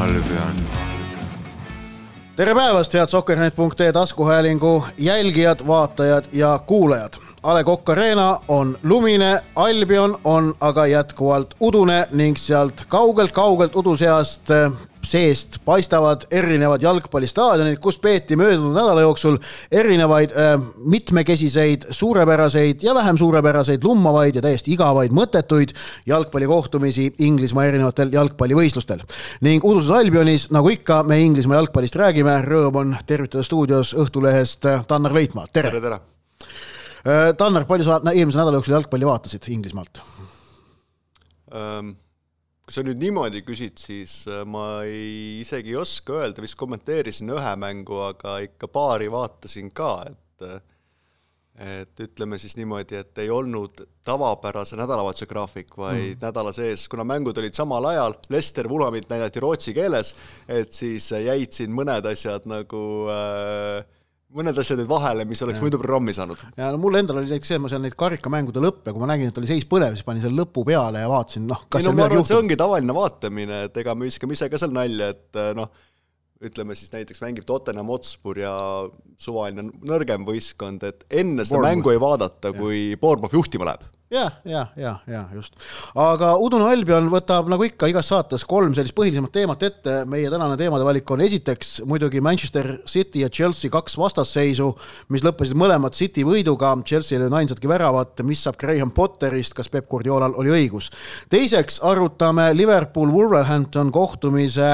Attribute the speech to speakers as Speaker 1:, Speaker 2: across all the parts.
Speaker 1: Albion.
Speaker 2: tere päevast, head Sokkernet.ee taskuhäälingu jälgijad, vaatajad ja kuulajad. A Le Coq Arena on lumine, Albion on aga jätkuvalt udune ning sealt kaugelt-kaugelt udu seast seest paistavad erinevad jalgpallistaadionid, kus peeti möödunud nädala jooksul erinevaid äh, mitmekesiseid, suurepäraseid ja vähem suurepäraseid, lummavaid ja täiesti igavaid mõttetuid jalgpallikohtumisi Inglismaa erinevatel jalgpallivõistlustel. ning uduses Albionis, nagu ikka, me Inglismaa jalgpallist räägime, rõõm on tervitada stuudios Õhtulehest Tannar Leitmaa, tere,
Speaker 3: tere, tere.!
Speaker 2: Tannar, palju sa eelmise nädala jooksul jalgpalli vaatasid Inglismaalt
Speaker 3: um,? Kui sa nüüd niimoodi küsid, siis äh, ma ei, isegi ei oska öelda, vist kommenteerisin ühe mängu, aga ikka paari vaatasin ka, et äh, et ütleme siis niimoodi, et ei olnud tavapärase nädalavahetuse graafik, vaid mm. nädala sees, kuna mängud olid samal ajal, Lester Vulamit näidati rootsi keeles, et siis jäid siin mõned asjad nagu äh, mõned asjad jäid vahele, mis oleks ja. muidu programmi saanud.
Speaker 2: ja no mul endal oli näiteks see, et ma seal neid karikamängude lõppe, kui ma nägin, et oli seis põnev, siis panin selle lõpu peale ja vaatasin, noh,
Speaker 3: kas ei no ma arvan, et see ongi tavaline vaatamine, et ega me viskame ise ka seal nalja, et eh, noh, ütleme siis näiteks mängib Tottenham Hotspur ja suvaline nõrgem võistkond, et enne seda Bournemouth. mängu ei vaadata, kui Bournemouth juhtima läheb
Speaker 2: ja, ja, ja, ja just. aga Udune Albion võtab nagu ikka igas saates kolm sellist põhilisemat teemat ette. meie tänane teemade valik on esiteks muidugi Manchester City ja Chelsea kaks vastasseisu, mis lõppesid mõlemad City võiduga. Chelsea ei löönud ainsatki väravat, mis saab Graham Potterist, kas Peep Guardiolal oli õigus. teiseks arutame Liverpool Wolverhampton kohtumise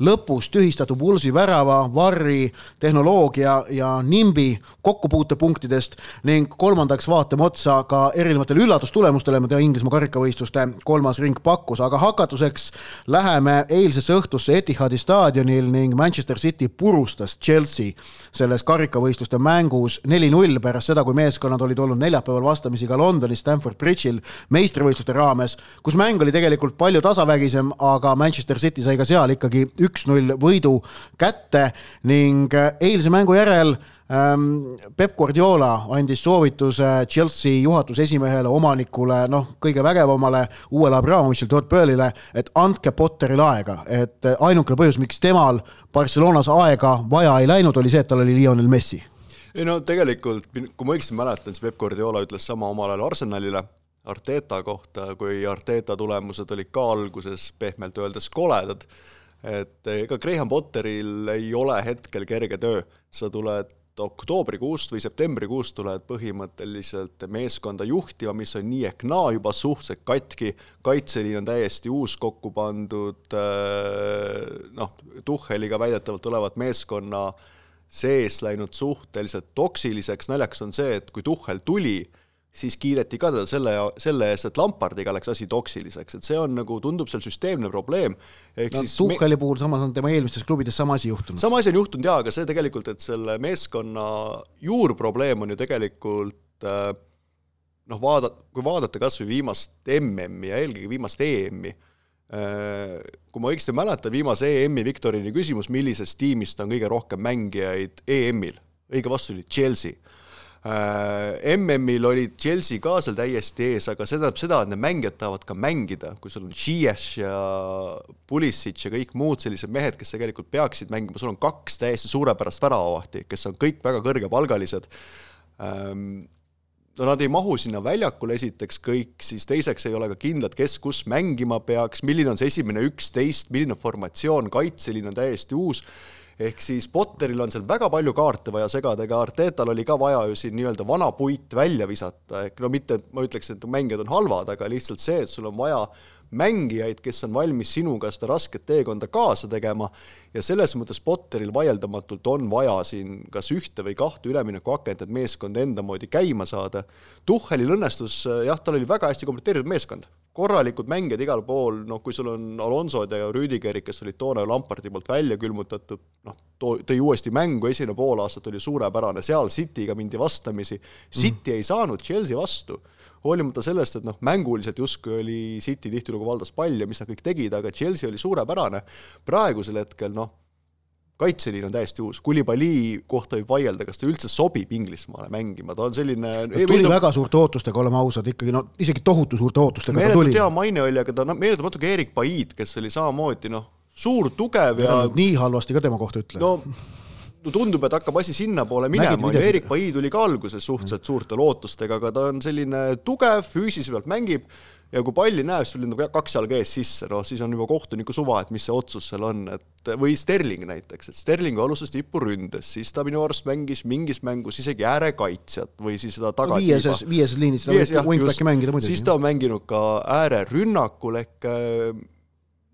Speaker 2: lõpus tühistatud Woolsi värava, Varri, tehnoloogia ja Nimbi kokkupuutepunktidest ning kolmandaks vaatame otsa ka erinevatele üllatustulemustele, mida Inglismaa karikavõistluste kolmas ring pakkus, aga hakatuseks läheme eilsesse õhtusse Etihadi staadionil ning Manchester City purustas Chelsea selles karikavõistluste mängus neli-null pärast seda, kui meeskonnad olid olnud neljapäeval vastamisi ka Londonis Stamford Bridge'il meistrivõistluste raames, kus mäng oli tegelikult palju tasavägisem, aga Manchester City sai ka seal ikkagi üks-null võidu kätte ning eilse mängu järel Ehm, Pep Guardiola andis soovituse Chelsea juhatuse esimehele, omanikule, noh, kõige vägevamale uuele Abramovichile, Todd Burley'le, et andke Potterile aega, et ainukene põhjus, miks temal Barcelonas aega vaja ei läinud, oli see, et tal oli Lionel Messi.
Speaker 3: Ei no tegelikult, kui ma õigesti mäletan, siis Peep Guardiola ütles sama omal ajal Arsenalile, Arteta kohta, kui Arteta tulemused olid ka alguses pehmelt öeldes koledad, et ega Graham Potteril ei ole hetkel kerge töö, sa tuled oktoobrikuust või septembrikuust tuled põhimõtteliselt meeskonda juhtima, mis on nii ehk naa juba suhteliselt katki, kaitseliin on täiesti uus kokku pandud, äh, noh, Tuhheliga väidetavalt olevat meeskonna sees läinud suhteliselt toksiliseks, naljakas on see, et kui Tuhhel tuli, siis kiideti ka teda selle, selle eest, et Lampardiga läks asi toksiliseks, et see on nagu, tundub seal süsteemne probleem.
Speaker 2: no Tuhheli me... puhul samas on tema eelmistes klubides sama asi juhtunud.
Speaker 3: sama asi on juhtunud jaa, aga see tegelikult, et selle meeskonna juurprobleem on ju tegelikult äh, noh, vaada, kui vaadata kas või viimast MM-i ja eelkõige viimast EM-i, äh, kui ma õigesti mäletan, viimase EM-i Viktorini küsimus, millisest tiimist on kõige rohkem mängijaid EM-il, õige vastus oli Chelsea MM-il olid Chelsea ka seal täiesti ees, aga see tähendab seda, et need mängijad tahavad ka mängida, kui sul on Ziyech ja Pulisic ja kõik muud sellised mehed, kes tegelikult peaksid mängima, sul on kaks täiesti suurepärast väravavahti, kes on kõik väga kõrgepalgalised. Ähm, no nad ei mahu sinna väljakule esiteks kõik, siis teiseks ei ole ka kindlad, kes kus mängima peaks, milline on see esimene üksteist, milline formatsioon, kaitseliin on täiesti uus ehk siis Potteril on seal väga palju kaarte vaja segada, ega Artetal oli ka vaja ju siin nii-öelda vana puit välja visata, ehk no mitte, ma ütleks, et mängijad on halvad, aga lihtsalt see, et sul on vaja mängijaid, kes on valmis sinuga seda rasket teekonda kaasa tegema. Ja selles mõttes Potteril vaieldamatult on vaja siin kas ühte või kahte üleminekuakent, et meeskond enda moodi käima saada. Tuhhelil õnnestus, jah, tal oli väga hästi komplekteeritud meeskond, korralikud mängijad igal pool, noh, kui sul on Alonsod ja Rüdigerid, kes olid toona Lampardi poolt välja külmutatud, noh, tõi uuesti mängu, esimene poolaastat oli suurepärane, seal Cityga mindi vastamisi, City mm. ei saanud Chelsea vastu hoolimata sellest, et noh, mänguliselt justkui oli City tihtilugu valdas pall ja mis nad kõik tegid, aga Chelsea oli suurepärane, praegusel hetkel noh, kaitseliin on täiesti uus, Kulibali kohta võib vaielda, kas ta üldse sobib Inglismaale mängima, ta on selline
Speaker 2: no, tuli meenutab... väga suurte ootustega, oleme ausad, ikkagi no isegi tohutu suurte ootustega ta tuli.
Speaker 3: hea maine oli, aga ta noh, meenutab natuke Erik Paid, kes oli samamoodi noh, suur, tugev ja
Speaker 2: nii halvasti ka tema kohta ütle.
Speaker 3: no no tundub, et hakkab asi sinnapoole minema, Erik Pai tuli ka alguses suhteliselt suurte lootustega, aga ta on selline tugev, füüsiliselt mängib ja kui palli näeb, siis lendab kaks jalga ees sisse, noh siis on juba kohtuniku suva, et mis see otsus seal on, et või Sterling näiteks, et Sterling alustas tipuründes, siis ta minu arust mängis mingis mängus isegi äärekaitsjat või siis seda tagatiiba.
Speaker 2: viieses, viieses liinis ta võib wingbacki mängida muidugi.
Speaker 3: siis ta on mänginud ka äärerünnakul ehk äh,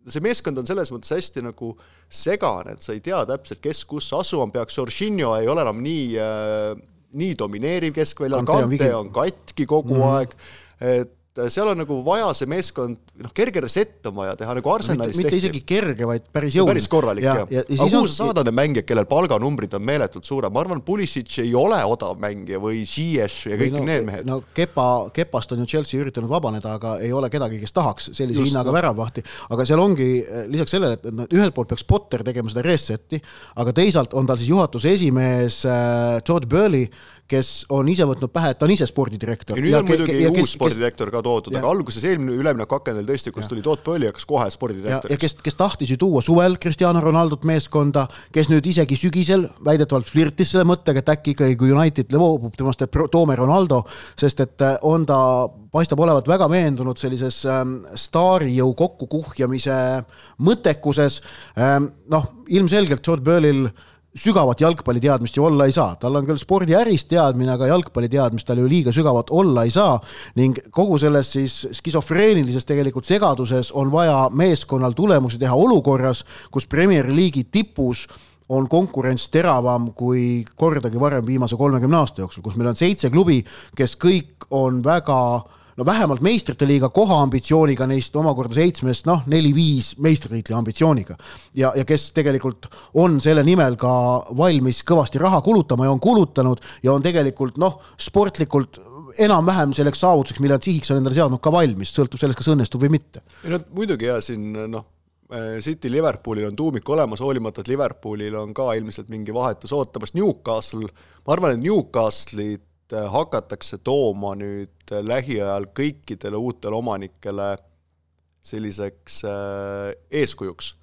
Speaker 3: see meeskond on selles mõttes hästi nagu segane, et sa ei tea täpselt, kes kus asuma peaks, Jorginho ei ole enam nii äh, nii domineeriv keskväljal, Kante on katki kogu mm -hmm. aeg, et seal on nagu vaja see meeskond, noh, kerge reset on vaja teha, nagu Arsenalis
Speaker 2: mitte, mitte isegi kerge, vaid päris jõuline.
Speaker 3: päris korralik ja, jah ja, ja. aga kuhu sa saadad need mängijad, kellel palganumbrid on meeletult suured, ma arvan, Pulisic ei ole odav mängija või Ziyech ja kõik no, need mehed.
Speaker 2: no Kepa, Kepast on ju Chelsea üritanud vabaneda, aga ei ole kedagi, kes tahaks sellise Just, hinnaga no. väravahti, aga seal ongi lisaks sellele, et noh, ühelt poolt peaks Potter tegema seda reset'i, aga teisalt on tal siis juhatuse esimees äh, Todd Burley, kes on ise võtnud pähe, et ta on ise spordidirektor.
Speaker 3: ja nüüd ja on muidugi ja, uus kes, spordidirektor ka toodud, aga alguses eelmine üleminekuaken oli tõesti, kus ja. tuli Toot Pölli, hakkas kohe spordidirektoriks.
Speaker 2: ja kes, kes tahtis ju tuua suvel Cristiano Ronaldot meeskonda, kes nüüd isegi sügisel väidetavalt flirtis selle mõttega, et äkki ikkagi, kui United loobub temast, et toome Ronaldo, sest et äh, on ta, paistab olevat väga veendunud sellises ähm, staarijõu kokkukuhjamise mõttekuses ähm,. noh, ilmselgelt Todd Burlil sügavat jalgpalliteadmist ju olla ei saa, tal on küll spordiärist teadmine, aga jalgpalliteadmist tal ju liiga sügavat olla ei saa. Ning kogu selles siis skisofreenilises tegelikult segaduses on vaja meeskonnal tulemusi teha olukorras, kus Premier League'i tipus on konkurents teravam kui kordagi varem viimase kolmekümne aasta jooksul, kus meil on seitse klubi, kes kõik on väga no vähemalt meistrite liiga kohaambitsiooniga neist omakorda seitsmest noh, neli-viis meistritiitli ambitsiooniga. ja, ja kes tegelikult on selle nimel ka valmis kõvasti raha kulutama ja on kulutanud ja on tegelikult noh, sportlikult enam-vähem selleks saavutuseks, mille nad sihiks on endale seadnud, ka valmis, sõltub sellest, kas õnnestub või mitte.
Speaker 3: ei no muidugi ja siin noh, City Liverpoolil on tuumik olemas, hoolimata, et Liverpoolil on ka ilmselt mingi vahetus ootamas, Newcastle, ma arvan, et Newcastle'it Äh, hakatakse tooma nüüd äh, lähiajal kõikidele uutele omanikele selliseks äh, eeskujuks,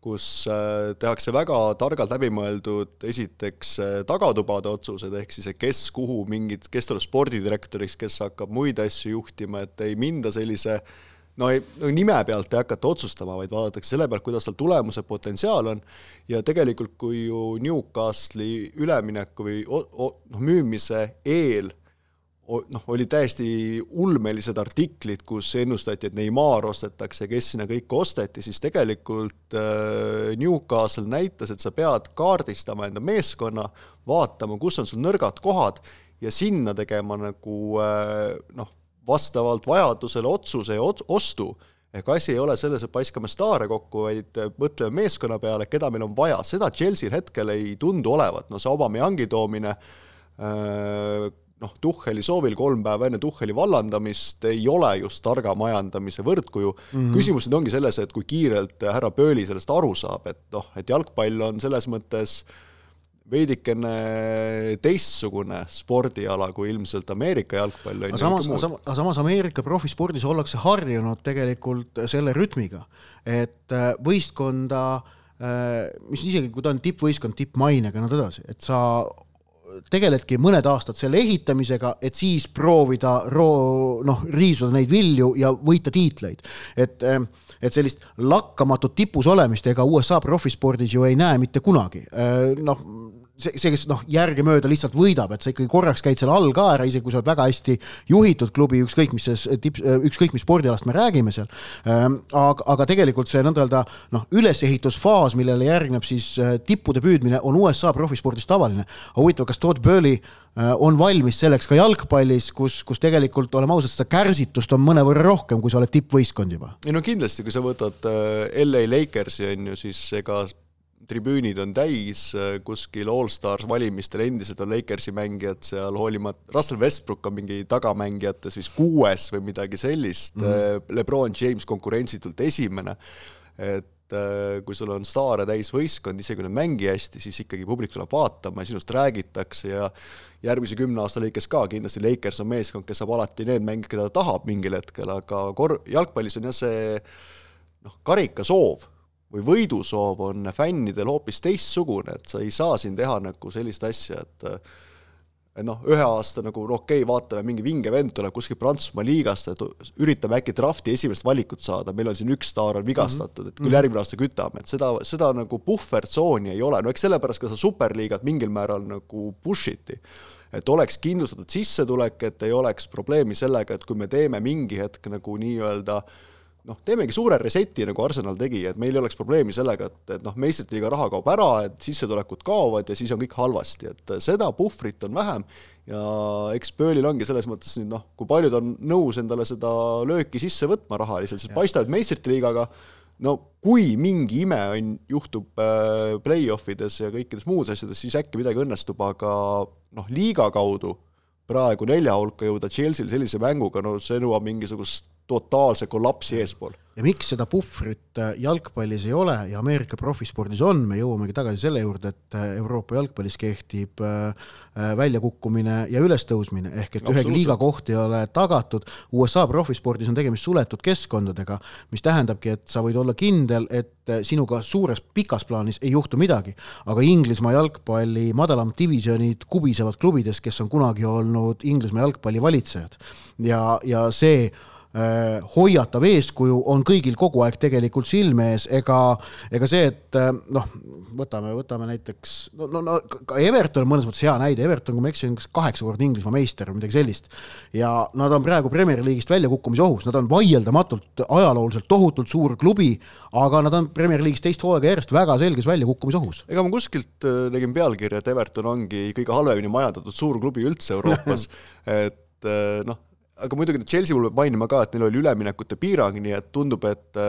Speaker 3: kus tehakse väga targalt läbimõeldud esiteks tagatubade otsused, ehk siis, kes kuhu mingid, kes tuleb spordidirektoriks, kes hakkab muid asju juhtima, et ei minda sellise no ei, no nime pealt ei hakata otsustama, vaid vaadatakse selle pealt, kuidas tal tulemuse potentsiaal on. Ja tegelikult, kui ju Newcastle'i ülemineku või noh, müümise eel noh, oli täiesti ulmelised artiklid, kus ennustati, et Neimar ostetakse, kes sinna kõik osteti, siis tegelikult äh, Newcastle näitas, et sa pead kaardistama enda meeskonna, vaatama, kus on sul nõrgad kohad ja sinna tegema nagu äh, noh, vastavalt vajadusele otsuse ja ostu ehk asi ei ole selles, et paiskame staare kokku, vaid mõtleme meeskonna peale, keda meil on vaja, seda Chelsea'l hetkel ei tundu olevat, no see Aubameyangi toomine äh, noh, Tuhheli soovil kolm päeva enne Tuhheli vallandamist ei ole just targa majandamise võrdkuju mm. -hmm. küsimus nüüd ongi selles, et kui kiirelt härra Pööli sellest aru saab, et noh, et jalgpall on selles mõttes veidikene teistsugune spordiala kui ilmselt Ameerika jalgpall.
Speaker 2: aga samas, aga samas Ameerika profispordis ollakse harjunud tegelikult selle rütmiga, et äh, võistkonda, äh, mis isegi, kui ta on tippvõistkond, tippmainega ja nõnda edasi, et sa tegeledki mõned aastad selle ehitamisega, et siis proovida roo-, noh, riisuda neid vilju ja võita tiitleid. et, eh, et sellist lakkamatut tipus olemist ega USA profispordis ju ei näe mitte kunagi. Eh, noh, see, see, kes noh, järgemööda lihtsalt võidab, et sa ikkagi korraks käid seal all ka ära, isegi kui sa oled väga hästi juhitud klubi, ükskõik mis tipp, ükskõik mis spordialast me räägime seal. Ehm, aga, aga tegelikult see nõnda öelda noh, ülesehitusfaas, millele järgneb siis äh, tippude püüdmine, on USA profispordis tavaline. huvitav, kas Todd Burley äh, on valmis selleks ka jalgpallis, kus, kus tegelikult oleme ausad, seda kärsitust on mõnevõrra rohkem, kui sa oled tippvõistkond juba?
Speaker 3: ei no kindlasti, kui sa võtad äh, LA Lakersi on ju, siis ega tribüünid on täis, äh, kuskil allstars valimistel endiselt on Lakersi mängijad seal, hoolimata, Russell Westbrook on mingi tagamängijates vist kuues või midagi sellist mm, -hmm. Lebron James konkurentsitult esimene, et äh, kui sul on staare täis võistkond, isegi kui nad mängi hästi, siis ikkagi publik tuleb vaatama ja sinust räägitakse ja järgmise kümne aasta lõikes ka kindlasti Lakers on meeskond, kes saab alati need mängijad, keda ta tahab mingil hetkel, aga kor-, jalgpallis on jah see noh, karika soov või võidusoov on fännidel hoopis teistsugune, et sa ei saa siin teha nagu sellist asja, et et noh, ühe aasta nagu no okei okay,, vaatame, mingi vinge vend tuleb kuskilt Prantsusmaa liigast, et üritame äkki drafti esimest valikut saada, meil on siin üks staar on vigastatud, et küll mhm. järgmine aasta kütame, et seda, seda nagu puhvertsooni ei ole, no eks sellepärast ka seda superliigat mingil määral nagu push iti et oleks kindlustatud sissetulek, et ei oleks probleemi sellega, et kui me teeme mingi hetk nagu nii-öelda noh, teemegi suure reset'i, nagu Arsenal tegi, et meil ei oleks probleemi sellega, et, et noh, meistrite liiga raha kaob ära, et sissetulekud kaovad ja siis on kõik halvasti, et seda puhvrit on vähem ja eks Böölil ongi selles mõttes nüüd noh, kui paljud on nõus endale seda lööki sisse võtma rahaliselt, sest paistab, et meistrite liigaga no kui mingi ime on, juhtub äh, play-off ides ja kõikides muudes asjades, siis äkki midagi õnnestub, aga noh, liiga kaudu praegu nelja hulka jõuda Chelsea'l sellise mänguga, no see nõuab mingisugust totaalse kollapsi eespool.
Speaker 2: ja miks seda puhvrit äh, jalgpallis ei ole ja Ameerika profispordis on, me jõuamegi tagasi selle juurde, et äh, Euroopa jalgpallis kehtib äh, väljakukkumine ja ülestõusmine, ehk et ühegi liiga koht ei ole tagatud. USA profispordis on tegemist suletud keskkondadega, mis tähendabki, et sa võid olla kindel, et sinuga suures pikas plaanis ei juhtu midagi, aga Inglismaa jalgpalli madalamad divisjonid kubisevad klubides, kes on kunagi olnud Inglismaa jalgpalli valitsejad ja, ja see hoiatav eeskuju on kõigil kogu aeg tegelikult silme ees, ega, ega see, et äh, noh, võtame, võtame näiteks, no, no, no ka Everton on mõnes mõttes hea näide, Everton, kui ma ei eksi, on kas kaheksakordne Inglismaa meister või midagi sellist. ja nad on praegu Premier League'ist väljakukkumise ohus, nad on vaieldamatult ajalooliselt tohutult suur klubi, aga nad on Premier League'is teist hooaega järjest väga selges väljakukkumise ohus.
Speaker 3: ega ma kuskilt äh, nägin pealkirja, et Everton ongi kõige halvemini majandatud suur klubi üldse Euroopas et noh aga muidugi Chelsea puhul peab mainima ka, et neil oli üleminekute piirang, nii et tundub, et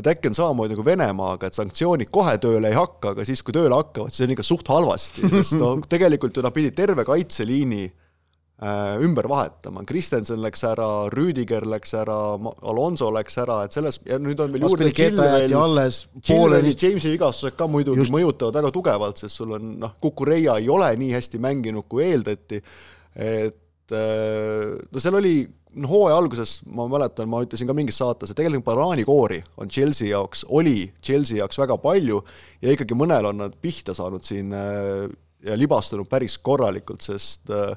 Speaker 3: et äkki on samamoodi nagu Venemaaga, et sanktsioonid kohe tööle ei hakka, aga siis, kui tööle hakkavad, siis on ikka suht halvasti, sest no tegelikult ju nad pidid terve kaitseliini äh, ümber vahetama, Kristensen läks ära, Rüüdiger läks ära, Alonso läks ära, et selles, ja nüüd on veel juurde
Speaker 2: Chilwell, alles
Speaker 3: pooleli Jamesi vigastused ka muidugi Just... mõjutavad väga tugevalt, sest sul on noh, Kukureia ei ole nii hästi mänginud, kui eeldati, et Äh, no seal oli, no hooaja alguses ma mäletan, ma ütlesin ka mingis saates, et tegelikult banaanikoori on Chelsea jaoks, oli Chelsea jaoks väga palju ja ikkagi mõnel on nad pihta saanud siin äh, ja libastunud päris korralikult, sest äh,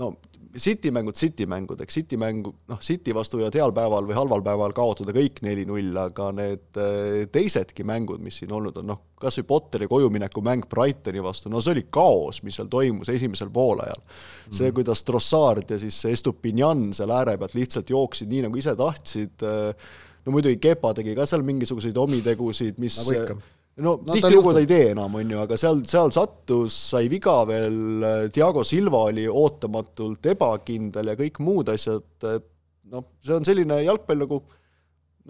Speaker 3: no City mängud City mängud, eks City mängu, noh, City vastu võivad heal päeval või halval päeval kaotada kõik neli-null, aga need äh, teisedki mängud, mis siin olnud on, noh, kas või Potteri kojumineku mäng Brightoni vastu, no see oli kaos, mis seal toimus esimesel poolajal. see, mhm. kuidas Trossard ja siis Estupinian seal ääre pealt lihtsalt jooksid nii, nagu ise tahtsid, äh, no muidugi Kepa tegi ka seal mingisuguseid omitegusid, mis nagu ikka no, no tihtilugu ta ei tee enam, on ju, aga seal, seal sattus, sai viga veel, Diego Silva oli ootamatult ebakindel ja kõik muud asjad, noh, see on selline jalgpall nagu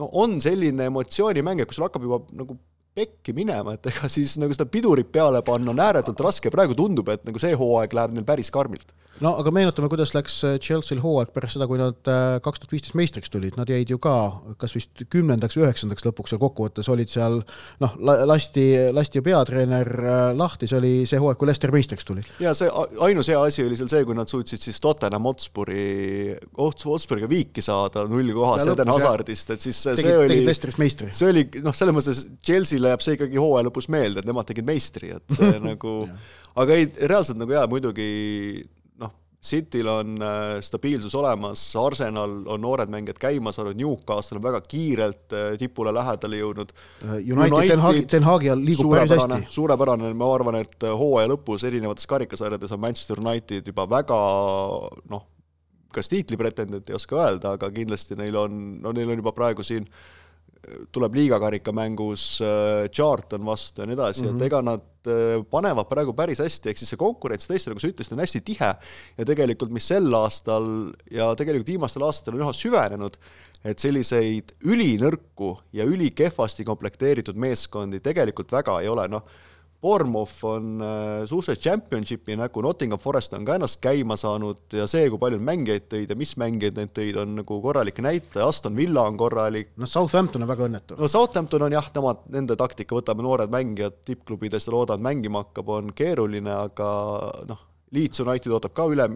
Speaker 3: no on selline emotsioonimäng, et kui sul hakkab juba nagu pekki minema, et ega siis nagu seda pidurit peale panna on ääretult raske, praegu tundub, et nagu see hooaeg läheb neil päris karmilt
Speaker 2: no aga meenutame, kuidas läks äh, Chelsea'l hooaeg pärast seda, kui nad äh, kaks tuhat viisteist meistriks tulid, nad jäid ju ka kas vist kümnendaks, üheksandaks lõpuks seal kokkuvõttes olid seal noh, lasti, lasti ju peatreener äh, lahti, see oli see hooaeg, kui Leicester meistriks tuli.
Speaker 3: ja see ainus hea asi oli seal see, kui nad suutsid siis Tottenham Hotspuri, Hotspuriga viiki saada null kohas Eden Hazardist, et siis see,
Speaker 2: tegid,
Speaker 3: see oli
Speaker 2: tegid Leicesterist meistri.
Speaker 3: see oli noh, selles mõttes Chelsea'le jääb see ikkagi hooaja lõpus meelde, et nemad tegid meistri, et see nagu aga ei, reaalselt nagu jaa, muidugi Cityl on äh, stabiilsus olemas, Arsenal on noored mängijad käima saanud, Newcastle on väga kiirelt äh, tipule lähedale jõudnud.
Speaker 2: Äh, United, United Den Haagi, Den Haagi all liigub päris hästi.
Speaker 3: suurepärane, ma arvan, et hooaja lõpus erinevates karikasarjades on Manchester United juba väga noh, kas tiitlipretendent ei oska öelda, aga kindlasti neil on, no neil on juba praegu siin tuleb liigakarika mängus äh, Charlton vastu ja nii edasi mm, -hmm. et mhm. ega nad äh, panevad praegu päris hästi, ehk siis see konkurents tõesti, nagu sa ütlesid, on hästi tihe ja tegelikult, mis sel aastal ja tegelikult viimastel aastatel on üha süvenenud, et selliseid ülinõrku ja ülikehvasti komplekteeritud meeskondi tegelikult väga ei ole, noh Bournemouth on äh, suhteliselt championshipi nägu, Nottingham Forest on ka ennast käima saanud ja see, kui palju mängijaid tõid ja mis mängijaid neid tõid, on nagu korralik näitaja, Aston Villa on korralik.
Speaker 2: no Southampton on väga õnnetu.
Speaker 3: no Southampton on jah, nemad, nende taktika, võtame noored mängijad tippklubidest ja loodavad mängima hakkab, on keeruline, aga noh, Leeds United ootab ka üle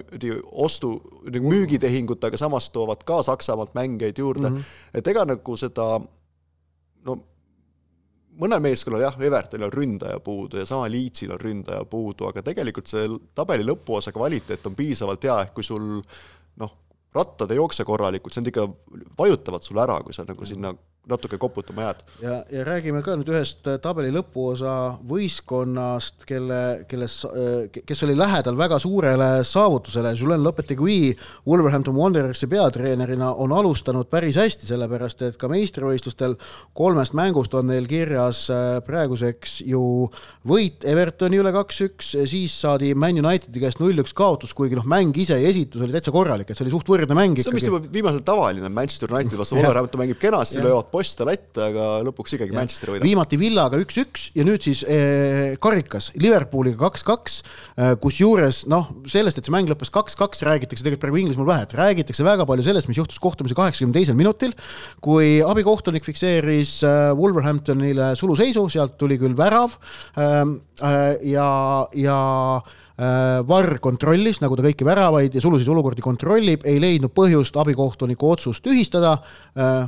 Speaker 3: ostu, müügitehingut, aga samas toovad ka Saksamaalt mängijaid juurde mm, -hmm. et ega nagu seda no mõnel meeskonnal jah, Evertonil on ründaja puudu ja sama Leedsil on ründaja puudu, aga tegelikult see tabeli lõpuosa kvaliteet on piisavalt hea, ehk kui sul noh, rattad ei jookse korralikult, see on ikka, vajutavad sulle ära, kui sa nagu sinna natuke koputama jääd.
Speaker 2: ja, ja räägime ka nüüd ühest äh, tabeli lõpuosa võistkonnast, kelle, kelles, äh, kes oli lähedal väga suurele saavutusele, Julen Lopetegui Wolverhampton Wanderersi peatreenerina on alustanud päris hästi, sellepärast et ka meistrivõistlustel kolmest mängust on neil kirjas äh, praeguseks ju võit Evertoni üle kaks-üks, siis saadi Man Unitedi käest null-üks kaotus, kuigi noh, mäng ise ja esitus oli täitsa korralik, et see oli suht võrdne mäng
Speaker 3: ikkagi. see on vist juba viimasel tavaline, Manchester United vastu Wolverhampton mängib kenasti, löövad poste latte, aga lõpuks ikkagi ja. Manchester võidab.
Speaker 2: viimati Villaga üks-üks ja nüüd siis eh, karikas Liverpooliga kaks-kaks eh,, kusjuures noh, sellest, et see mäng lõppes kaks-kaks, räägitakse tegelikult praegu Inglismaal vähe, et räägitakse väga palju sellest, mis juhtus kohtumise kaheksakümne teisel minutil, kui abikohtunik fikseeris eh, Wolverhamptonile suluseisu, sealt tuli küll värav ehm, eh, ja, ja eh, VAR kontrollis, nagu ta kõiki väravaid ja sulusid olukordi kontrollib, ei leidnud põhjust abikohtuniku otsust tühistada äh,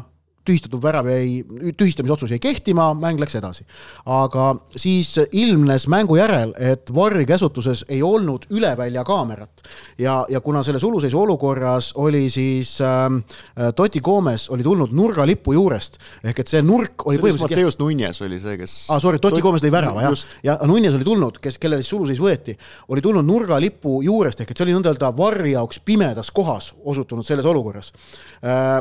Speaker 2: tühistatud värav jäi, tühistamisotsus jäi kehtima, mäng läks edasi. aga siis ilmnes mängu järel, et Varri käsutuses ei olnud ülevälja kaamerat. Ja, ja kuna selles uluseisu olukorras oli siis ähm, äh, Toti Gomes oli tulnud nurgalippu juurest, ehk et see nurk oli
Speaker 3: põhimõtteliselt Mateus Nunes oli see, kes
Speaker 2: aa ah,, sorry, Toti Gomes lõi värava jah, ja Nunes oli tulnud, kes, kellele siis suluseis võeti, oli tulnud nurgalippu juurest, ehk et see oli nõnda-öelda Varri jaoks pimedas kohas osutunud selles olukorras. Äh,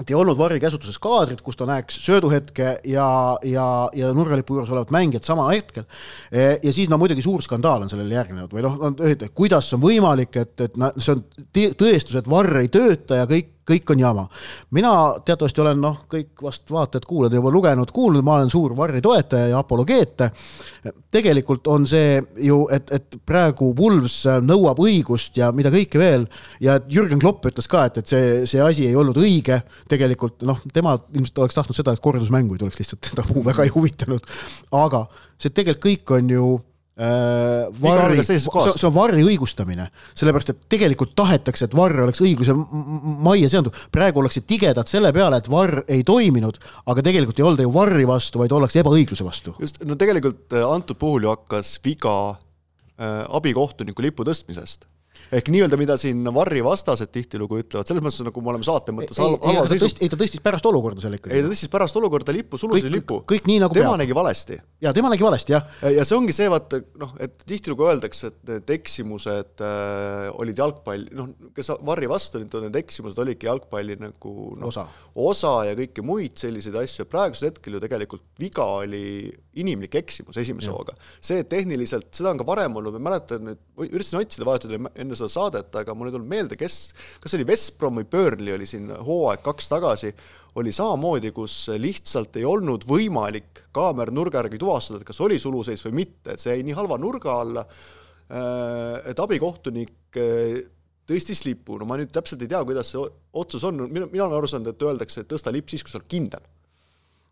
Speaker 2: et ei olnud Varri käsutuses kaadrit, kus ta näeks sööduhetke ja, ja, ja nurgalipu juures olevat mängijat sama hetkel. Ja siis no muidugi suur skandaal on sellele järgnenud või noh, kuidas on võimalik, et, et noh, see on tõestus, et Varr ei tööta ja kõik kõik on jama. mina teatavasti olen noh, kõik vast vaatajad-kuulajad juba lugenud, kuulnud, ma olen suur Varri toetaja ja apologeete. tegelikult on see ju, et, et praegu Wools nõuab õigust ja mida kõike veel ja Jürgen Klopp ütles ka, et, et see, see asi ei olnud õige. tegelikult noh, tema ilmselt oleks tahtnud seda, et kordusmängu ei tuleks lihtsalt, teda väga ei huvitanud. aga see tegelikult kõik on ju varri, see, see on varri õigustamine, sellepärast et tegelikult tahetakse, et varr oleks õigluse majja seonduv. praegu ollakse tigedad selle peale, et varr ei toiminud, aga tegelikult ei olda ju varri vastu, vaid ollakse ebaõigluse vastu.
Speaker 3: just, no tegelikult äh, antud puhul ju hakkas viga äh, abikohtuniku lipu tõstmisest ehk nii-öelda, mida siin Varri vastased tihtilugu ütlevad, selles mõttes nagu me oleme saate mõttes
Speaker 2: ta tõstis, ei ta tõstis pärast olukorda selle ikkagi.
Speaker 3: ei, ta tõstis pärast olukorda lipu, sulusi lipu.
Speaker 2: kõik nii nagu
Speaker 3: tema peab. nägi valesti.
Speaker 2: jaa, tema nägi valesti, jah.
Speaker 3: ja see ongi see, vaata noh, et tihtilugu öeldakse, et need eksimused äh, olid jalgpall, noh, kes Varri vastu on, need eksimused olidki jalgpalli nagu noh,
Speaker 2: osa.
Speaker 3: osa ja kõiki muid selliseid asju, praegusel hetkel ju tegelikult viga oli inimlik eksimus esimese hooga. see, tehniliselt, seda on ka varem olnud, ma mäletan nüüd, üritasin otsida vahetult enne seda saadet, aga mul ei tulnud meelde, kes, kas oli Veszprom või Burnley oli siin hooaeg kaks tagasi, oli samamoodi, kus lihtsalt ei olnud võimalik kaamera nurga järgi tuvastada, et kas oli suluseis või mitte, et see jäi nii halva nurga alla, äh, et abikohtunik äh, tõstis lipu, no ma nüüd täpselt ei tea, kuidas see otsus on, mina, mina olen aru saanud, et öeldakse, et tõsta lipp siis, kui sa oled kindel.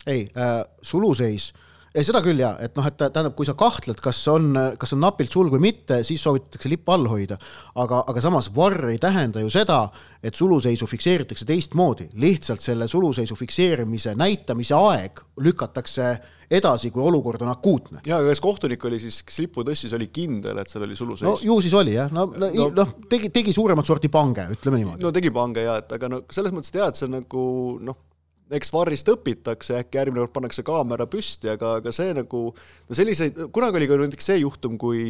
Speaker 2: ei äh,, suluseis äh, ei, seda küll jaa, et noh, et tähendab, kui sa kahtled, kas on, kas on napilt sulg või mitte, siis soovitatakse lipp all hoida. aga, aga samas varr ei tähenda ju seda, et suluseisu fikseeritakse teistmoodi, lihtsalt selle suluseisu fikseerimise näitamise aeg lükatakse edasi, kui olukord on akuutne.
Speaker 3: jaa, aga kas kohtunik oli siis, kes lipu tõstis, oli kindel, et seal oli suluseis?
Speaker 2: no ju siis oli jah, no, no, no, no tegi, tegi suuremat sorti pange, ütleme niimoodi.
Speaker 3: no tegi pange jaa, et aga no selles mõttes tead, see on nagu noh, eks varrist õpitakse, äkki järgmine kord pannakse kaamera püsti, aga, aga see nagu, no selliseid, kunagi oli ka näiteks see juhtum, kui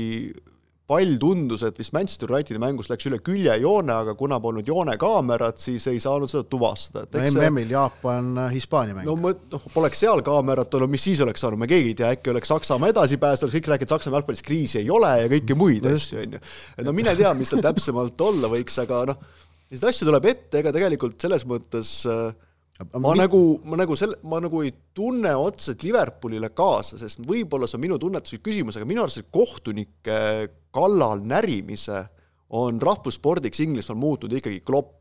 Speaker 3: pall tundus, et vist Manchester Unitedi mängus läks üle küljejoone, aga kuna polnud joonekaamerat, siis ei saanud seda tuvastada.
Speaker 2: no MM-il see... Jaapan, Hispaania mäng.
Speaker 3: no ma, noh, poleks seal kaamerat olnud, mis siis oleks saanud, me keegi ei tea, äkki oleks Saksamaa edasi pääsenud, kõik räägivad, Saksamaa jalgpallis kriisi ei ole ja kõiki muid asju, on ju. et no mine tea, mis seal täpsemalt olla võiks, aga noh, neid asju tuleb ette, ega tegelikult selles mõttes äh, ma nagu, ma nagu selle, ma nagu ei tunne otseselt Liverpoolile kaasa, sest võib-olla see on minu tunnetuslik küsimus, aga minu arust kohtunike kallal närimise on rahvusspordiks Inglismaal muutnud ikkagi klopp.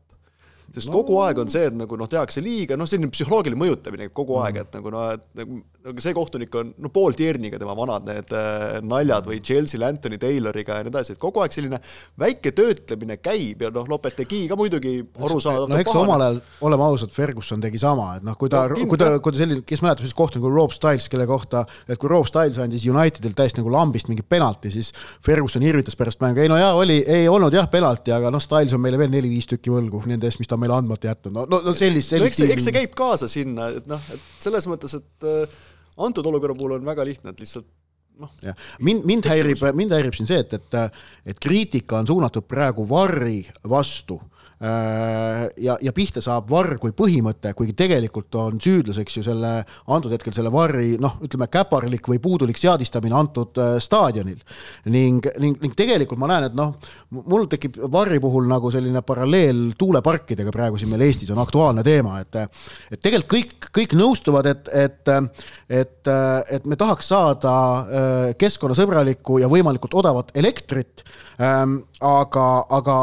Speaker 3: sest no. kogu aeg on see, et nagu noh, tehakse liiga, noh, selline psühholoogiline mõjutamine kogu aeg, et nagu noh, et nagu, nagu see kohtunik on, no Paul Tierniga tema vanad need äh, naljad või Chelsea'l Anthony Tayloriga ja nii edasi, et kogu aeg selline väike töötlemine käib ja noh, Lopetegi ka muidugi arusaadav.
Speaker 2: no eks omal ajal, oleme ausad, Ferguson tegi sama, et noh, kui ta no,, kui ta, kui ta selline, kes mäletab sellist kohtunikku nagu Rob Styles, kelle kohta, et kui Rob Styles andis Unitedilt täiesti nagu lambist mingi penalti, siis Ferguson irvitas pärast mängu, ei no jaa, oli, ei olnud jah penalti, aga noh, Styles on meile veel neli-viis tükki võlgu nende eest, mis ta on meile andmata jätnud, no, no, no sellist, sellist
Speaker 3: no eks eks see käib kaasa sinna, et noh, et selles mõttes, et äh, antud olukorra puhul on väga lihtne, et lihtsalt noh.
Speaker 2: jah, mind, mind häirib, mind häirib siin see, et, et, et kriitika on suunatud praegu Varri vastu ja, ja pihta saab varr kui põhimõte, kuigi tegelikult on süüdlaseks ju selle, antud hetkel selle varri noh, ütleme käparlik või puudulik seadistamine antud äh, staadionil. ning, ning, ning tegelikult ma näen, et noh, mul tekib varri puhul nagu selline paralleel tuuleparkidega praegu siin meil Eestis on aktuaalne teema, et et tegelikult kõik, kõik nõustuvad, et, et et, et me tahaks saada äh, keskkonnasõbralikku ja võimalikult odavat elektrit, aga, aga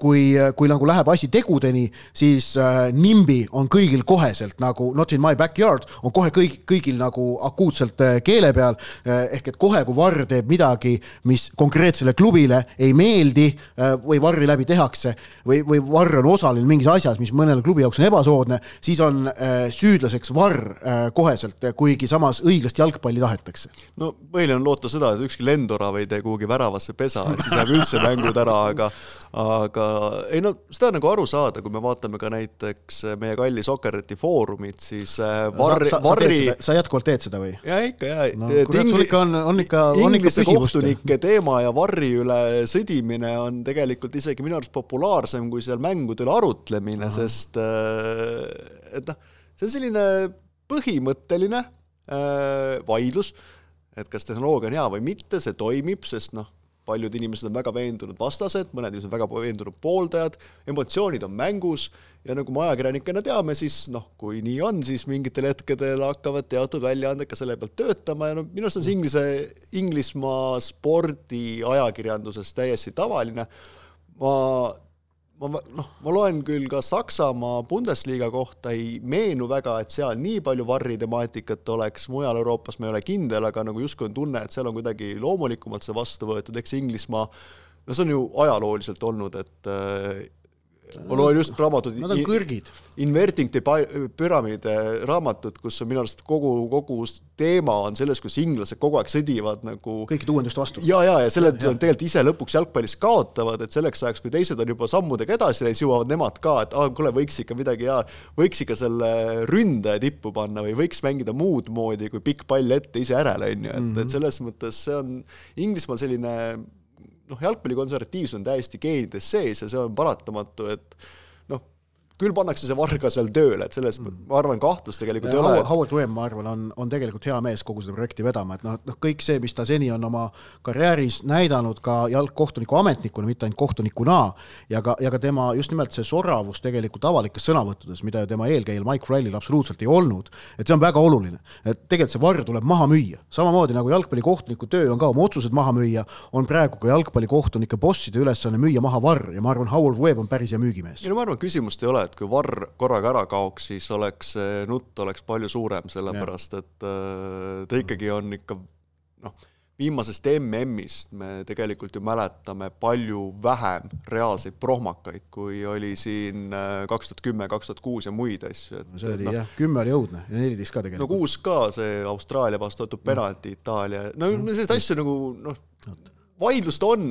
Speaker 2: kui, kui nagu läheb asi tegudeni, siis äh, NIMBY on kõigil koheselt nagu not in my backyard, on kohe kõik, kõigil nagu akuutselt äh, keele peal äh,. ehk et kohe, kui Varr teeb midagi, mis konkreetsele klubile ei meeldi äh, või Varri läbi tehakse või, või Varr on osaline mingis asjas, mis mõnele klubi jaoks on ebasoodne, siis on äh, süüdlaseks Varr äh, koheselt, kuigi samas õiglast jalgpalli tahetakse.
Speaker 3: no põhiline on loota seda, et ükski lendorav ei tee kuhugi väravasse pesa, et siis jääb üldse mängud ära, aga aga ei no seda on nagu aru saada, kui me vaatame ka näiteks meie kalli Sokereti foorumit, siis äh, Varri, Varri.
Speaker 2: sa jätkuvalt teed seda või?
Speaker 3: ja ikka ja
Speaker 2: no,. sul ikka on, on ikka, on ikka
Speaker 3: püsivust. kohtunike teema ja Varri üle sõdimine on tegelikult isegi minu arust populaarsem kui seal mängude üle arutlemine, sest äh, et noh, see on selline põhimõtteline äh, vaidlus, et kas tehnoloogia on hea või mitte, see toimib, sest noh, paljud inimesed on väga veendunud vastased, mõned inimesed on väga veendunud pooldajad, emotsioonid on mängus ja nagu me ajakirjanikena teame, siis noh, kui nii on, siis mingitel hetkedel hakkavad teatud väljaanded ka selle pealt töötama ja no minu arust on see Inglise, Inglismaa spordiajakirjanduses täiesti tavaline. ma ma noh, ma loen küll ka Saksamaa Bundesliga kohta, ei meenu väga, et seal nii palju varri temaatikat oleks, mujal Euroopas ma ei ole kindel, aga nagu justkui on tunne, et seal on kuidagi loomulikumalt see vastu võetud, eks Inglismaa no see on ju ajalooliselt olnud, et ma loen just raamatut.
Speaker 2: Nad on kõrgid.
Speaker 3: Inverting the Pyramid raamatut, kus on minu arust kogu, kogu teema on selles, kus inglased kogu aeg sõdivad nagu
Speaker 2: kõikide uuenduste vastu.
Speaker 3: ja, ja, ja selle tegelikult ise lõpuks jalgpallis kaotavad, et selleks ajaks, kui teised on juba sammudega edasi läinud, siis jõuavad nemad ka, et aa ah,, kuule, võiks ikka midagi hea, võiks ikka selle ründaja tippu panna või võiks mängida muud moodi kui pikk pall ette ise järele, on ju, et et mhm. selles mõttes see on Inglismaal selline noh, jalgpallikonservatiivsus on täiesti geenides sees ja see on paratamatu, et küll pannakse see varga seal tööle, et selles mm. ma arvan, kahtlust tegelikult ja ei ole.
Speaker 2: Howard Webb, ma arvan, on, on tegelikult hea mees kogu seda projekti vedama, et noh, noh kõik see, mis ta seni on oma karjääris näidanud ka jalgkohtuniku ametnikuna, mitte ainult kohtunikuna, ja ka, ja ka tema just nimelt see soravus tegelikult avalikes sõnavõttudes, mida tema eelkäijal Mike Rallyl absoluutselt ei olnud, et see on väga oluline. et tegelikult see varr tuleb maha müüa, samamoodi nagu jalgpallikohtuniku töö on ka oma otsused maha müüa, on praegu ka jalgpallikohtunike bosside ülesanne müüa maha varr ja ma arvan, Howard Webb on päris hea müügimees.
Speaker 3: ei no ma arvan, küsimust ei ole, et kui Varr korraga ära kaoks, siis oleks see nutt oleks palju suurem, sellepärast et äh, ta ikkagi on ikka noh, viimasest MM-ist me tegelikult ju mäletame palju vähem reaalseid prohmakaid, kui oli siin äh, kaks tuhat kümme, kaks tuhat kuus ja muid asju.
Speaker 2: see oli no, jah, kümme oli õudne ja neliteist ka tegelikult.
Speaker 3: no kuus ka, see Austraalia vastu võetud penalti Itaalia, no mm. selliseid asju nagu noh, vaidlust on,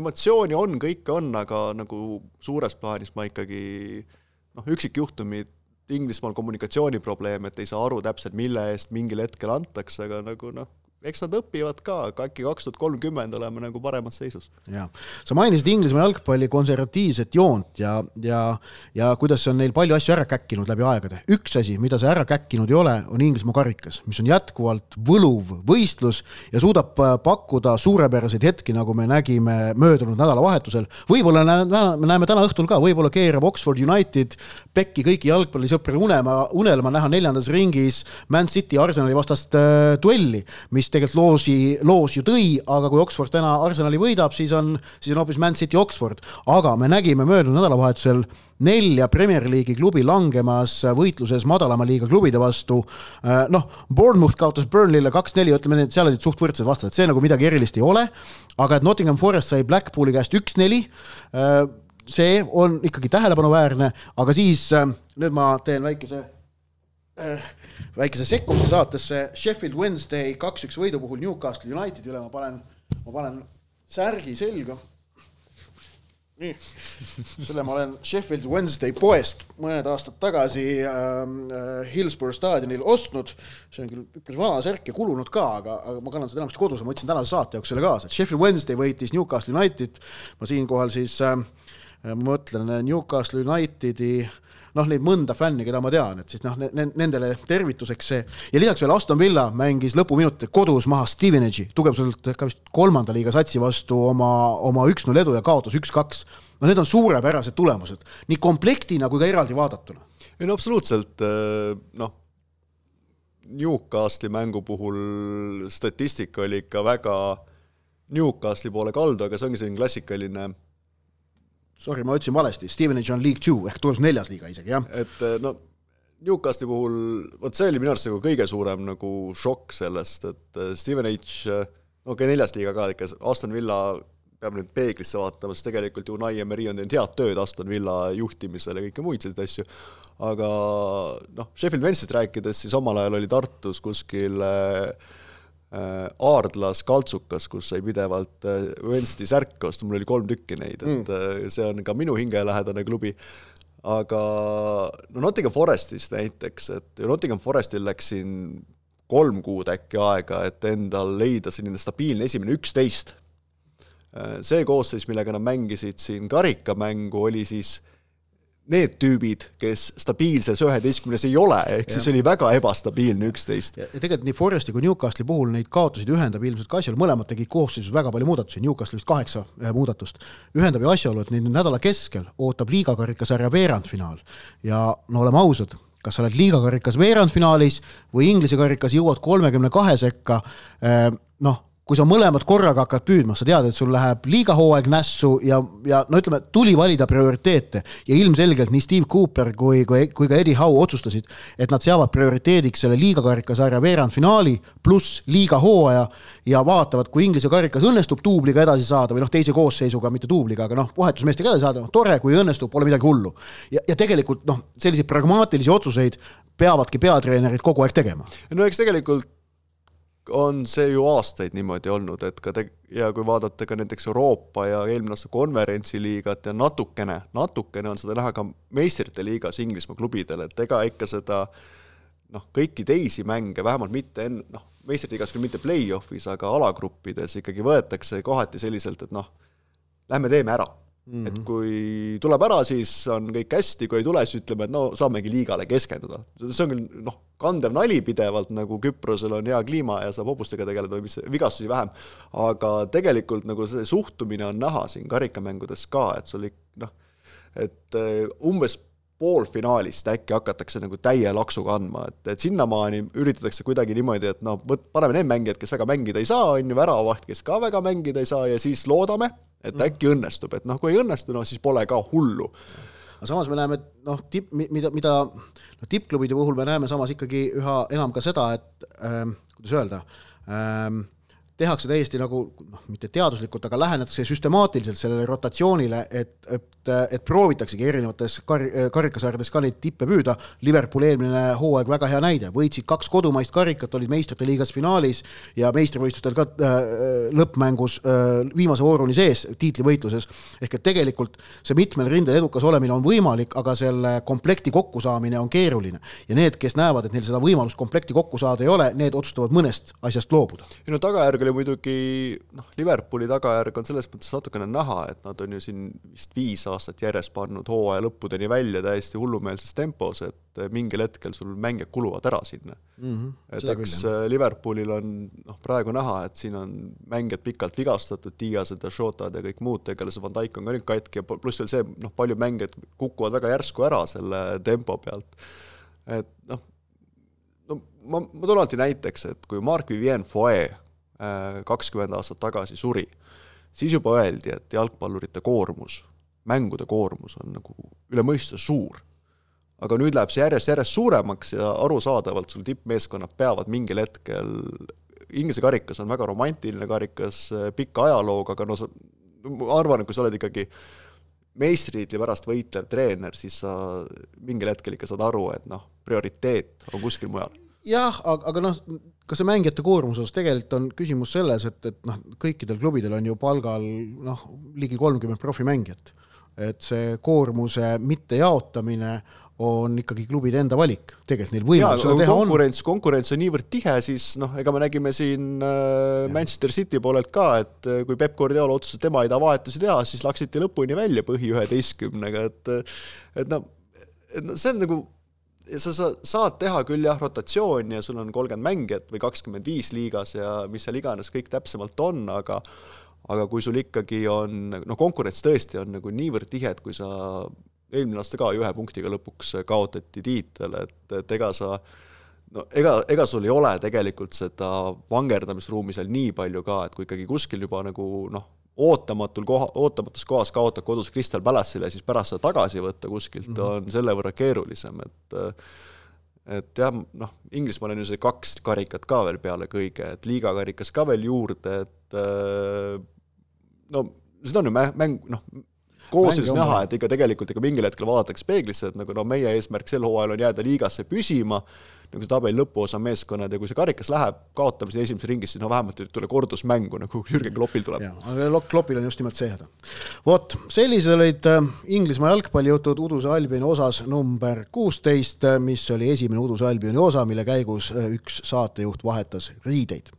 Speaker 3: emotsiooni on, kõike on, aga nagu suures plaanis ma ikkagi noh, üksikjuhtumid, Inglismaal kommunikatsiooniprobleem, et ei saa aru täpselt, mille eest mingil hetkel antakse, aga nagu noh, eks nad õpivad ka, aga äkki kaks tuhat kolmkümmend oleme nagu paremas seisus.
Speaker 2: jaa, sa mainisid Inglismaa jalgpalli konservatiivset joont ja, ja, ja kuidas on neil palju asju ära käkkinud läbi aegade. üks asi, mida see ära käkkinud ei ole, on Inglismaa karikas, mis on jätkuvalt võluv võistlus ja suudab äh, pakkuda suurepäraseid hetki, nagu me nägime möödunud nädalavahetusel. võib-olla me näeme täna õhtul ka, võib-olla keerab Oxford United pekki kõiki jalgpallisõprade unelma, unelma näha neljandas ringis Man City Arsenali vastast äh, duelli, mis mis tegelikult loosi, loos ju tõi, aga kui Oxford täna Arsenali võidab, siis on, siis on hoopis Man City Oxford. aga me nägime möödunud nädalavahetusel nelja Premier League'i klubi langemas võitluses madalama liiga klubide vastu. noh, Bournemouth kaotas Burnley'le kaks-neli, ütleme, et seal olid suht võrdsed vastased, see nagu midagi erilist ei ole. aga et Nottingham Forest sai Blackpooli käest üks-neli see on ikkagi tähelepanuväärne, aga siis äh, nüüd ma teen väikese äh, väikese sekkumise saatesse Sheffield Wednesday kaks-üks võidu puhul Newcastle Unitedi üle, ma panen, ma panen särgi selga. nii, selle ma olen Sheffield Wednesday poest mõned aastad tagasi ähm, äh, Hillsborough staadionil ostnud. see on küll üpris vana särk ja kulunud ka, aga, aga ma kannan seda enamasti kodus ja ma võtsin tänase saate jaoks selle kaasa, et Sheffield Wednesday võitis Newcastle United. ma siinkohal siis äh, ma mõtlen Newcastle Unitedi noh, neid mõnda fänni, keda ma tean, et siis noh, nendele tervituseks see ja lisaks veel Aston Villa mängis lõpuminutitel kodus maha Stevenage'i, tugevuselt ka vist kolmanda liiga satsi vastu oma, oma üks-null edu ja kaotas üks-kaks. no need on suurepärased tulemused, nii komplektina kui ka eraldi vaadatuna.
Speaker 3: ei no absoluutselt, äh, noh, Newcastle'i mängu puhul statistika oli ikka väga Newcastle'i poole kaldu, aga see ongi selline klassikaline
Speaker 2: sorry, ma ütlesin valesti, Stevenage on League Two ehk tulemus neljas liiga isegi, jah.
Speaker 3: et eh, no Newcastli puhul, vot see oli minu arust nagu kõige suurem nagu šokk sellest, et eh, Stevenage, eh, okei okay,, neljas liiga ka ikka, Aston Villa peab nüüd peeglisse vaatama, sest tegelikult ju Unai Emery on teinud head tööd Aston Villa juhtimisel ja kõike muid selliseid asju, aga noh, Sheffield Wednesday'st rääkides, siis omal ajal oli Tartus kuskil Äh, Aardlas kaltsukas, kus sai pidevalt äh, Wednesday särke osta, mul oli kolm tükki neid, et mm. Äh, see on ka minu hingelähedane klubi. aga no Nottingham Forestis näiteks, et Nottingham Forestil läks siin kolm kuud äkki aega, et endal leida selline stabiilne esimene üksteist. see koosseis, millega nad mängisid siin karikamängu, oli siis äh, need tüübid, kes stabiilses üheteistkümnes ei ole, ehk siis oli väga ebastabiilne üksteist.
Speaker 2: ja tegelikult nii Foresti kui Newcastle'i puhul neid kaotusid ühendab ilmselt ka asjaolu, mõlemad tegid koosseisus väga palju muudatusi, Newcastle vist kaheksa äh, muudatust. ühendab ju asjaolu, et neid nüüd nädala keskel ootab liigakarikasarja veerandfinaal ja no oleme ausad, kas sa oled liigakarikas veerandfinaalis või Inglise karikas jõuad kolmekümne kahe sekka, äh, noh kui sa mõlemad korraga hakkad püüdma, sa tead, et sul läheb liigahooaeg nässu ja, ja no ütleme, tuli valida prioriteete ja ilmselgelt nii Steve Cooper kui, kui, kui ka Eddie Howe otsustasid, et nad seavad prioriteediks selle liiga karikasarja veerandfinaali pluss liigahooaja ja vaatavad, kui Inglise karikas õnnestub duubliga edasi saada või noh, teise koosseisuga, mitte duubliga, aga noh, vahetusmeestega edasi saada, tore, kui õnnestub, pole midagi hullu. ja, ja tegelikult noh, selliseid pragmaatilisi otsuseid peavadki peatreenerid kogu aeg tegema.
Speaker 3: no eks tegelikult on see ju aastaid niimoodi olnud, et ka te-, ja kui vaadata ka näiteks Euroopa ja eelmine aasta konverentsiliigat ja natukene, natukene on seda näha ka meistrite liigas Inglismaa klubidel, et ega ikka seda noh, kõiki teisi mänge, vähemalt mitte enne, noh, meistriliigas küll mitte play-off'is, aga alagruppides ikkagi võetakse kohati selliselt, et noh, lähme teeme ära Mm -hmm. et kui tuleb ära, siis on kõik hästi, kui ei tule, siis ütleme, et no saamegi liigale keskenduda. see on küll noh, kandev nali pidevalt, nagu Küprosel on hea kliima ja saab hobustega tegeleda, mis vigastusi vähem, aga tegelikult nagu see suhtumine on näha siin karikamängudes ka, et sul noh, et eh, umbes poolfinaalist äkki hakatakse nagu täie laksuga andma, et, et sinnamaani üritatakse kuidagi niimoodi, et noh, võt-, paneme need mängijad, kes väga mängida ei saa, on ju, väravaht, kes ka väga mängida ei saa ja siis loodame, et mm. äkki õnnestub, et noh, kui ei õnnestu, no siis pole ka hullu.
Speaker 2: aga samas me näeme, et noh, tipp, mida, mida noh, tippklubide puhul me näeme samas ikkagi üha enam ka seda, et ähm, kuidas öelda ähm,, tehakse täiesti nagu noh, mitte teaduslikult, aga lähenetakse süstemaatiliselt sellele rotatsioonile, et, et, et proovitaksegi erinevates kar-, karikasarjades ka neid tippe püüda. Liverpool eelmine hooaeg väga hea näide, võitsid kaks kodumaist karikat, olid meistrite liigas finaalis ja meistrivõistlustel ka äh, lõppmängus äh, viimase vooruni sees tiitlivõitluses. ehk et tegelikult see mitmel rindel edukas olemine on võimalik, aga selle komplekti kokkusaamine on keeruline. ja need, kes näevad, et neil seda võimalust komplekti kokku saada ei ole, need otsustavad mõnest asjast loobuda.
Speaker 3: ei no tagajärg oli muidugi noh, Liverpooli tagajärg on selles mõttes natukene näha, et nad on ju siin vist viis aastat järjest pannud hooaja lõppudeni välja täiesti hullumeelses tempos, et mingil hetkel sul mängijad kuluvad ära sinna mm. -hmm, et eks Liverpoolil on noh, praegu näha, et siin on mängijad pikalt vigastatud, Diased ja Shotad ja kõik muud tegelased, Van Dijk on ka nüüd katki ja pluss veel see, noh, paljud mängijad kukuvad väga järsku ära selle tempo pealt. et noh, no ma, ma toon alati näiteks, et kui Marc-Vivien Foe kakskümmend aastat tagasi suri, siis juba öeldi, et jalgpallurite koormus, mängude koormus on nagu üle mõistuse suur. aga nüüd läheb see järjest-järjest suuremaks ja arusaadavalt sul tippmeeskonnad peavad mingil hetkel Inglise karikas on väga romantiline karikas, pika ajalooga, aga no sa, ma arvan, et kui sa oled ikkagi meistritiitli pärast võitlev treener, siis sa mingil hetkel ikka saad aru, et noh, prioriteet on kuskil mujal.
Speaker 2: Jah, aga, aga noh, kas see mängijate koormuse osas tegelikult on küsimus selles, et, et noh, kõikidel klubidel on ju palgal noh, ligi kolmkümmend profimängijat. et see koormuse mittejaotamine on ikkagi klubide enda valik, tegelikult neil võimalus seda teha
Speaker 3: konkurents, on. konkurents on niivõrd tihe, siis noh, ega me nägime siin äh, Manchester City poolelt ka, et äh, kui Peep Guardiola otsustas, et tema ei taha vahetusi teha, siis laksiti lõpuni välja põhi üheteistkümnega, et et noh, et noh, see on nagu sa, sa saad teha küll jah, rotatsiooni ja sul on kolmkümmend mängijat või kakskümmend viis liigas ja mis seal iganes kõik täpsemalt on, aga aga kui sul ikkagi on, noh, konkurents tõesti on nagu niivõrd tihe, et kui sa eelmine aasta ka ühe punktiga lõpuks kaotati tiitel, et, et ega sa no ega, ega sul ei ole tegelikult seda vangerdamisruumi seal nii palju ka, et kui ikkagi kuskil juba nagu noh, ootamatul koha, ootamatus kohas kaotad kodus Crystal Palace'ile, siis pärast seda tagasi võtta kuskilt mm -hmm. on selle võrra keerulisem, et et jah, noh, Inglismaal on ju see kaks karikat ka veel peale kõige, et liigakarikas ka veel juurde, et no seda on ju mäng, noh, koosseisus näha, et ikka tegelikult ikka mingil hetkel vaadatakse peeglisse, et nagu no meie eesmärk sel hooajal on jääda liigasse püsima, nagu see tabeli lõpuosa meeskonnad ja kui see karikas läheb kaotamiseni esimeses ringis, siis no vähemalt ei tule kordusmängu, nagu Jürgen Kloppil tuleb.
Speaker 2: aga Kloppil on just nimelt see häda. vot, sellised olid äh, Inglismaa jalgpallijutud Uduse Albioni osas number kuusteist, äh, mis oli esimene Uduse Albioni osa, mille käigus äh, üks saatejuht vahetas riideid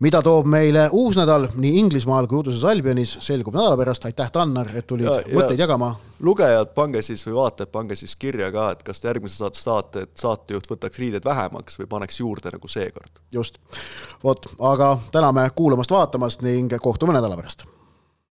Speaker 2: mida toob meile uus nädal nii Inglismaal kui Uduses Albionis, selgub nädala pärast, aitäh, Tannar, et tulid ja, mõtteid jagama.
Speaker 3: lugejad, pange siis või vaatajad, pange siis kirja ka, et kas te järgmises saates tahate, et saatejuht võtaks riided vähemaks või paneks juurde nagu seekord.
Speaker 2: just, vot, aga täname kuulamast-vaatamast ning kohtume nädala pärast